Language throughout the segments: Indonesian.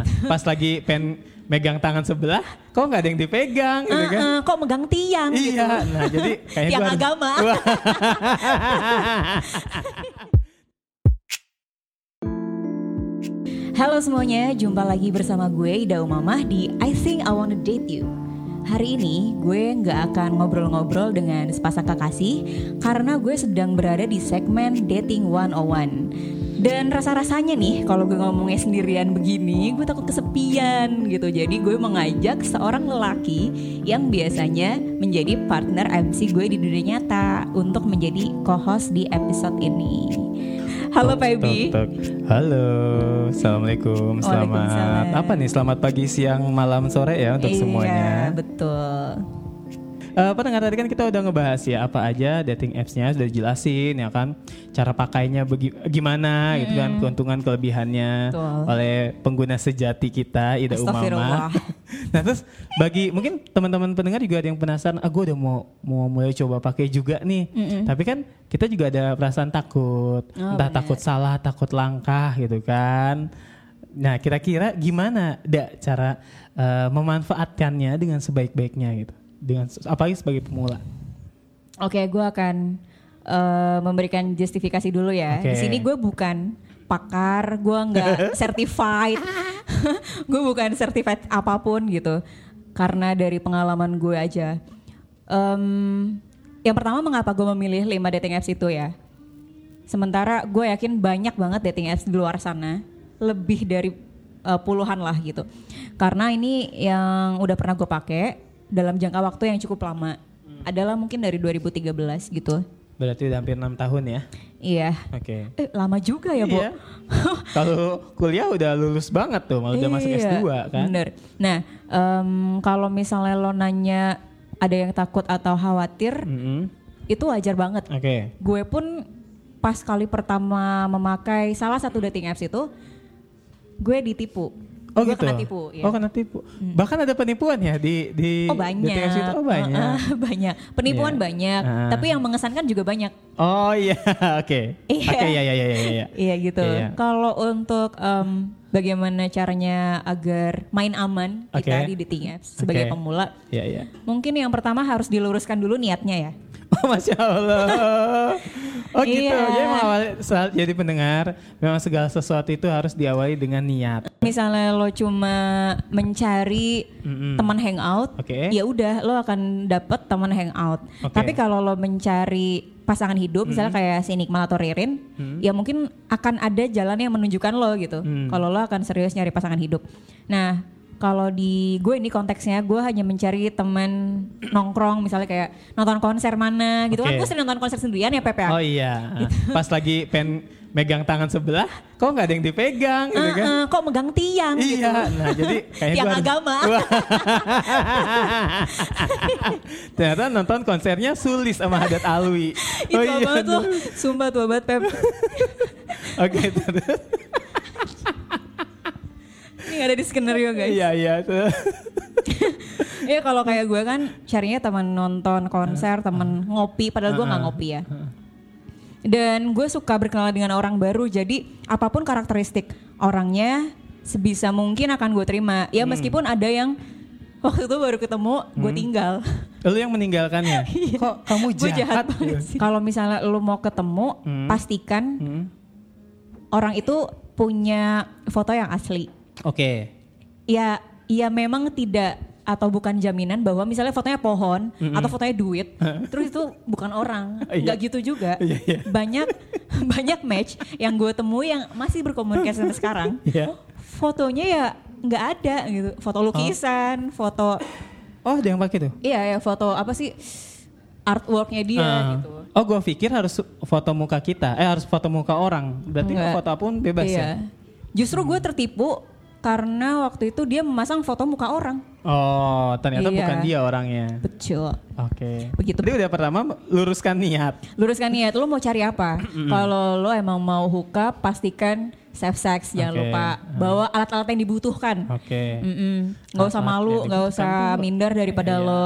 gitu. Pas lagi pen megang tangan sebelah, kok nggak ada yang dipegang gitu kan? Uh-uh, kok megang tiang gitu. Iya, nah jadi kayaknya Tiang harus- agama. Halo semuanya, jumpa lagi bersama gue Ida Umamah di I Think I Wanna Date You. Hari ini gue nggak akan ngobrol-ngobrol dengan sepasang kekasih karena gue sedang berada di segmen Dating 101. Dan rasa-rasanya nih kalau gue ngomongnya sendirian begini gue takut kesepian gitu. Jadi gue mengajak seorang lelaki yang biasanya menjadi partner MC gue di dunia nyata untuk menjadi co-host di episode ini. Halo tok. Halo, assalamualaikum. Selamat apa nih? Selamat pagi, siang, malam, sore ya untuk Iya, semuanya. betul. Eh, pendengar tadi kan kita udah ngebahas ya apa aja dating apps-nya sudah dijelasin ya kan cara pakainya begi- gimana gitu kan keuntungan kelebihannya Betul. oleh pengguna sejati kita Ida. Umama. nah terus bagi mungkin teman-teman pendengar juga ada yang penasaran, ah gue udah mau mau mulai coba pakai juga nih. Tapi kan kita juga ada perasaan takut, Oh, entah benar. takut salah, takut langkah gitu kan. Nah kira-kira gimana da cara eh, memanfaatkannya dengan sebaik-baiknya gitu, dengan apalagi sebagai pemula. Oke, gue akan eh, memberikan justifikasi dulu ya. Oke. Di sini gue bukan pakar, gue nggak certified, gue bukan certified apa pun gitu. Karena dari pengalaman gue aja. Em, yang pertama, mengapa gue memilih 5 dating apps itu ya? Sementara gue yakin banyak banget dating apps di luar sana, lebih dari eh, puluhan lah gitu. Karena ini yang udah pernah gue pakai dalam jangka waktu yang cukup lama. Adalah mungkin dari 2013 gitu. Berarti udah hampir enam tahun ya. Iya. Oke. Eh, lama juga ya, Bu. Iya. Kalau kuliah udah lulus banget tuh, malah udah masuk Iya, S2 kan. Bener. Nah, em, kalau misalnya lo nanya ada yang takut atau khawatir, Mm-mm. itu wajar banget. Oke. Gue pun pas kali pertama memakai salah satu dating apps itu, gue ditipu. Oh gue gitu. kena tipu. ya. Oh kena tipu. Bahkan ada penipuan ya di di Oh banyak, di TS itu. Oh banyak. Heeh, banyak. Penipuan Iya. banyak, Ah. tapi yang mengesankan juga banyak. Oh iya, oke. Iya. Oke, iya iya iya iya iya. Iya gitu. Iya. Kalau untuk em, bagaimana caranya agar main aman kita Oke. di dating apps sebagai Oke. pemula, Iya iya. mungkin yang pertama harus diluruskan dulu niatnya ya. Oh masya Allah. Oh gitu. Iya. Jadi emang awal saat jadi pendengar, memang segala sesuatu itu harus diawali dengan niat. Misalnya lo cuma mencari Mm-mm. teman hangout, Oke. ya udah lo akan dapet teman hangout. Oke. Tapi kalau lo mencari pasangan hidup, misalnya kayak si Nikmal atau Ririn, ya mungkin akan ada jalan yang menunjukkan lo gitu. Mm. Kalau lo akan serius nyari pasangan hidup. Nah, kalau di gue ini konteksnya gue hanya mencari teman nongkrong, misalnya kayak nonton konser mana gitu kan. Oke. Gue sering nonton konser sendirian ya Pepe. Oh iya. Gitu. Pas lagi pen megang tangan sebelah, kok nggak ada yang dipegang gitu kan? Eh, kok megang tiang gitu. Iya, nah jadi harus- agama. Ternyata nonton konsernya Sulis sama Haddad Alwi. Itu Oh iya, banget tuh. Sumpah tuh banget Pep. Oke, terus. Ini ada di skenario guys. Iya, iya. Iya kalau kayak gue kan carinya teman nonton konser, teman ngopi. Padahal gue nggak ngopi ya. Dan gue suka berkenalan dengan orang baru. Jadi apa pun karakteristik orangnya sebisa mungkin akan gue terima. Ya meskipun ada yang waktu itu baru ketemu gue tinggal. Lu yang meninggalkannya. Kok kamu jahat? jahat sih. Kalau misalnya lu mau ketemu, pastikan Hmm. orang itu punya foto yang asli. Oke. ya ya memang tidak atau bukan jaminan bahwa misalnya fotonya pohon atau fotonya duit terus itu bukan orang Iya. nggak gitu juga Iya, iya. banyak banyak match yang gue temui yang masih berkomunikasi sampai sekarang Iya. fotonya ya nggak ada gitu foto lukisan foto Oh, ada yang pakai tuh? iya ya foto apa sih artworknya dia Ah. gitu Oh, gue pikir harus foto muka kita. Eh, harus foto muka orang. Berarti Enggak. foto apa pun bebas iya ya? justru gue tertipu karena waktu itu dia memasang foto muka orang Oh, ternyata Iya. bukan dia orangnya. betul Oke. Begitu. Jadi udah pertama luruskan niat. luruskan niat lu mau cari apa kalau lo emang mau up pastikan safe sex jangan lupa bawa alat-alat yang dibutuhkan Oke. Mm-mm. nggak usah malu dibutuhkan usah minder daripada Iya. lo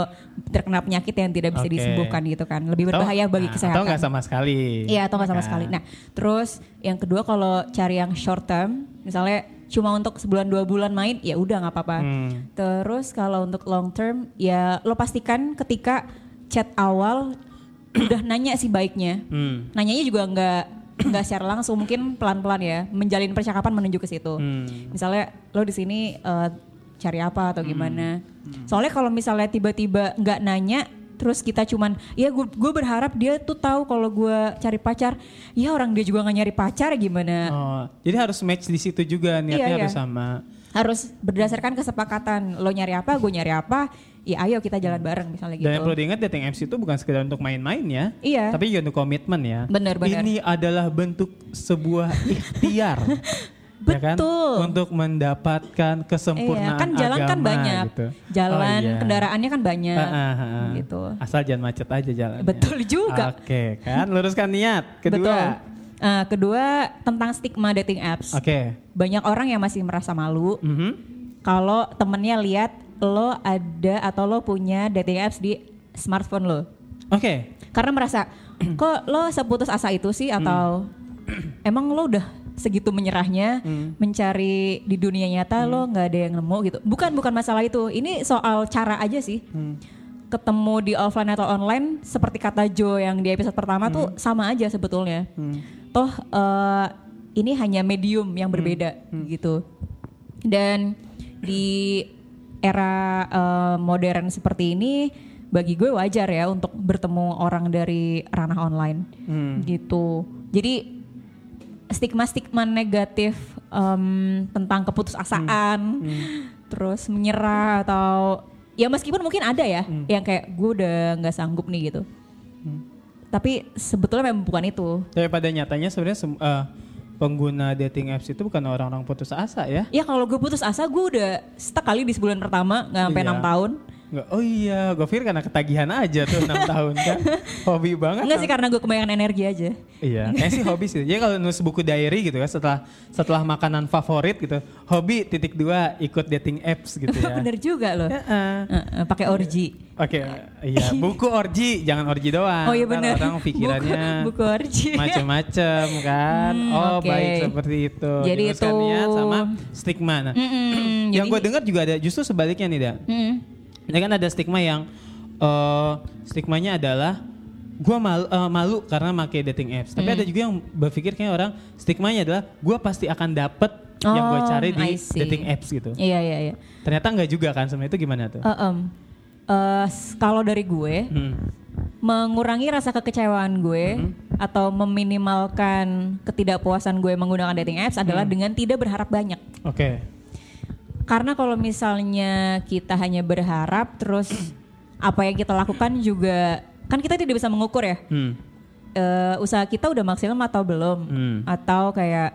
terkena penyakit yang tidak bisa Oke. disembuhkan gitu kan lebih Atau- berbahaya bagi nah, kesehatan Atau nggak sama sekali. Iya atau nggak sama Kan. sekali. Nah terus yang kedua kalau cari yang short term, misalnya cuma untuk sebulan dua bulan main ya udah nggak apa-apa. Hmm. Terus kalau untuk long term ya lo pastikan ketika chat awal udah nanya sih baiknya. Hmm. Nanyanya juga nggak nggak secara langsung mungkin pelan-pelan ya menjalin percakapan menuju ke situ. Hmm. Misalnya lo di sini eh, cari apa atau gimana. Soalnya kalau misalnya tiba-tiba nggak nanya terus kita cuman ya gue berharap dia tuh tahu kalau gue cari pacar. Ya orang dia juga nggak nyari pacar ya gimana. Oh, jadi harus match di situ juga niatnya Iya, iya. harus sama. Harus berdasarkan kesepakatan. Lo nyari apa, gue nyari apa. Ya ayo kita jalan bareng misalnya gitu. Dan yang perlu diingat dating apps itu bukan sekedar untuk main-main ya. Iya. Tapi juga untuk komitmen ya. Benar, benar. Ini adalah bentuk sebuah ikhtiar. ya kan? Betul. Untuk mendapatkan kesempurnaan Iya, kan jalan kan agama banyak. gitu. Jalan, Oh, iya. kendaraannya kan banyak. Ah, ah, ah. Gitu. Asal jangan macet aja jalan. Betul juga. Oke, kan luruskan niat. Kedua. Betul. Eh, kedua tentang stigma dating apps. Oke. Banyak orang yang masih merasa malu Mhm. kalau temennya lihat lo ada atau lo punya dating apps di smartphone lo. Oke. Karena merasa kok lo seputus asa itu sih atau emang lo udah segitu menyerahnya mencari di dunia nyata lo nggak ada yang nemu gitu. Bukan bukan masalah itu. Ini soal cara aja sih. Ketemu di offline atau online seperti kata Joe yang di episode pertama tuh sama aja sebetulnya. Toh eh, ini hanya medium yang berbeda gitu. Dan di era eh, modern seperti ini bagi gue wajar ya untuk bertemu orang dari ranah online Hmm. gitu. Jadi stigma-stigma negatif em, tentang keputusasaan, terus menyerah atau ya meskipun mungkin ada ya yang kayak gue udah nggak sanggup nih gitu. Tapi sebetulnya memang bukan itu. Tapi pada nyatanya sebenarnya eh, pengguna dating apps itu bukan orang-orang putus asa ya. Ya kalau gue putus asa gue udah stuck kali di sebulan pertama nggak sampai Iya. enam tahun. Nggak, oh iya, gue pikir karena ketagihan aja tuh 6 tahun kan. Hobi banget. Enggak sih karena gue kebanyakan energi aja. Iya, kayak sih hobi sih. Jadi kalau nulis buku diary gitu kan setelah setelah makanan favorit gitu, hobi titik dua ikut dating apps gitu ya. Bener juga loh. Ya, eh. Eh, eh, pakai orgi. Oke, iya buku orgi, jangan orgi doang. Oh iya bener. Orang pikirannya Buku, buku orgi. macem-macem kan. Hmm, oh oke. baik seperti itu. Jadi itu- sama stigma. Nah, Mm-mm, yang jadi- gue dengar juga ada justru sebaliknya nih, Dan. Mm. Ini kan ada stigma yang eh stigmanya adalah gue malu, eh, malu karena pakai dating apps. Tapi Hmm. ada juga yang berpikir kayak orang stigmanya adalah gue pasti akan dapet yang gue Oh, cari di dating apps gitu. Iya iya iya. Ternyata nggak juga kan sebenarnya itu gimana tuh? Em, eh, s- kalau dari gue Hmm. mengurangi rasa kekecewaan gue atau meminimalkan ketidakpuasan gue menggunakan dating apps adalah dengan tidak berharap banyak. Oke. Karena kalau misalnya kita hanya berharap terus apa yang kita lakukan juga kan kita tidak bisa mengukur ya. Hmm. eh, usaha kita udah maksimal atau belum Hmm. atau kayak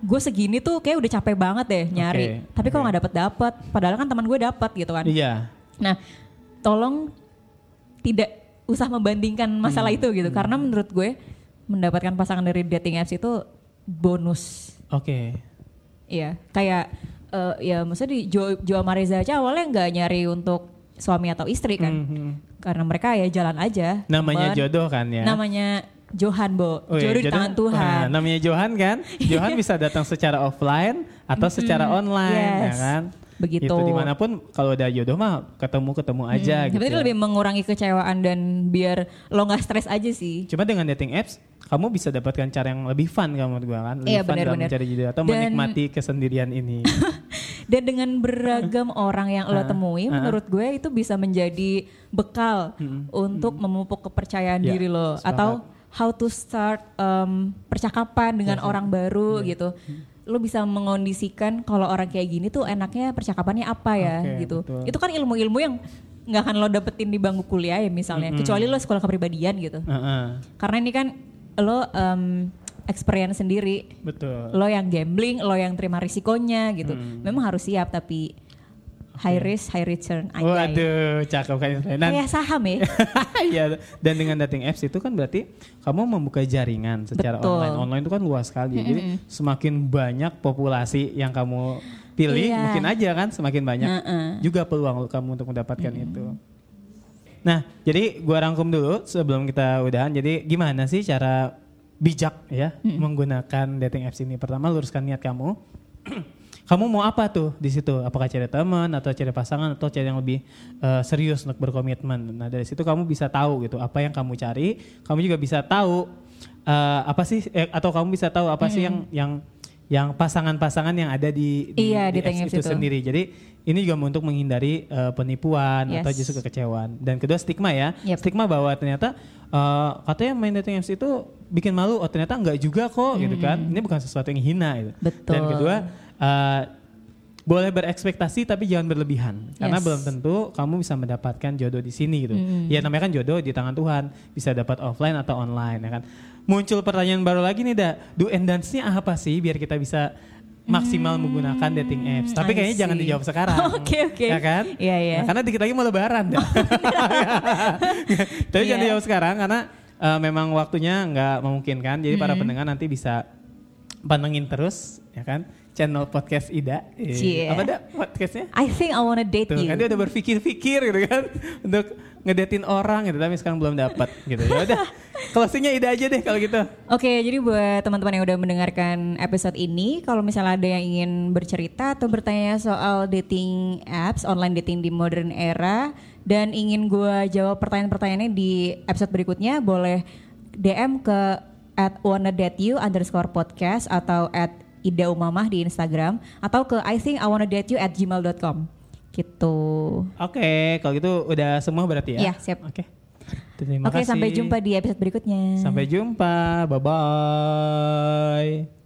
gue segini tuh kayak udah capek banget deh nyari Oke, tapi kalau oke. nggak dapet dapet padahal kan teman gue dapet gitu kan Iya. nah tolong tidak usah membandingkan masalah itu gitu karena menurut gue mendapatkan pasangan dari dating apps itu bonus Oke. Iya, kayak eh, ya maksudnya di Jo, Jo sama Reza aja awalnya nggak nyari untuk suami atau istri kan, Mhm. karena mereka ya jalan aja. Namanya temen. jodoh kan ya. Namanya Johan, Bo. Oh iya, jodoh di jodoh- tangan Tuhan. Nah, namanya Johan kan. Johan bisa datang secara offline atau secara online ya yes. kan. Begitu. Itu di mana pun kalau udah jodoh mah ketemu ketemu aja Hmm, gitu. Sebenarnya lebih mengurangi kecewaan dan biar lo nggak stres aja sih. Cuma dengan dating apps kamu bisa dapatkan cara yang lebih fun kamu menurut gua kan. Lebih Iya, fun benar, dalam benar. mencari jodoh atau Dan- menikmati kesendirian ini. Dan dengan beragam orang yang lo temui, menurut gue itu bisa menjadi bekal untuk memupuk kepercayaan Ya, diri lo. sepakat. atau how to start um, percakapan dengan Ya, orang baru gitu. Lo bisa mengondisikan kalau orang kayak gini tuh enaknya percakapannya apa ya Oke, gitu. betul. Itu kan ilmu-ilmu yang nggak akan lo dapetin di bangku kuliah ya misalnya, kecuali lo sekolah kepribadian gitu. Heeh, Karena ini kan lo um, experience sendiri betul. lo yang gambling, lo yang terima risikonya gitu. Hmm. Memang harus siap tapi high risk, high return. Anjay. Waduh, cakep kan. Dan, Kayak saham ya. Iya, dan dengan dating apps itu kan berarti kamu membuka jaringan secara Betul. online. Online itu kan luas sekali. Jadi semakin banyak populasi yang kamu pilih, Iya. mungkin aja kan semakin banyak Heeh. juga peluang kamu untuk mendapatkan itu. Nah, jadi gua rangkum dulu sebelum kita udahan. Jadi gimana sih cara bijak ya menggunakan dating apps ini? Pertama luruskan niat kamu. kamu mau apa tuh di situ? Apakah cari teman atau cari pasangan atau cari yang lebih uh, serius untuk berkomitmen? Nah dari situ kamu bisa tahu gitu apa yang kamu cari. Kamu juga bisa tahu uh, apa sih eh, atau kamu bisa tahu apa hmm. sih yang yang yang pasangan-pasangan yang ada di di, iya, di, di itu, itu sendiri. Jadi ini juga untuk menghindari uh, penipuan yes. atau justru kekecewaan. Dan kedua stigma ya, yep. stigma bahwa ternyata uh, katanya main dating apps itu bikin malu, oh ternyata enggak juga kok hmm. gitu kan. Ini bukan sesuatu yang hina gitu. Betul. Dan kedua uh, boleh berekspektasi tapi jangan berlebihan karena belum tentu kamu bisa mendapatkan jodoh di sini gitu. Mm. Ya namanya kan jodoh di tangan Tuhan, bisa dapat offline atau online ya kan. Muncul pertanyaan baru lagi nih, Da. Do and dance-nya apa sih biar kita bisa maksimal hmm, menggunakan dating apps. Tapi kayaknya jangan dijawab sekarang. Oke okay, oke. Okay. Ya kan? Iya yeah, iya. Yeah. Nah, karena dikit lagi mau lebaran. Tapi yeah. jangan iya. dijawab sekarang karena uh, memang waktunya nggak memungkinkan. Jadi -hmm. para pendengar nanti bisa pantengin terus ya kan channel podcast Ida. Yeah. Apa ada podcastnya? I think I wanna date Tuh, you. Kan dia udah berpikir-pikir gitu kan untuk ngedatin orang gitu tapi sekarang belum dapat gitu. Ya udah closingnya Ida aja deh kalau gitu. Oke, okay, jadi buat teman-teman yang udah mendengarkan episode ini, kalau misalnya ada yang ingin bercerita atau bertanya soal dating apps, online dating di modern era dan ingin gue jawab pertanyaan-pertanyaannya di episode berikutnya, boleh DM ke at wanna date you underscore podcast atau at Ida Umamah di Instagram atau ke I think I wanna date you at gmail.com gitu. Oke, okay, kalau gitu udah semua berarti ya? Iya, siap. Oke. Okay. Terima Oke, okay, sampai jumpa di episode berikutnya. Sampai jumpa. Bye bye.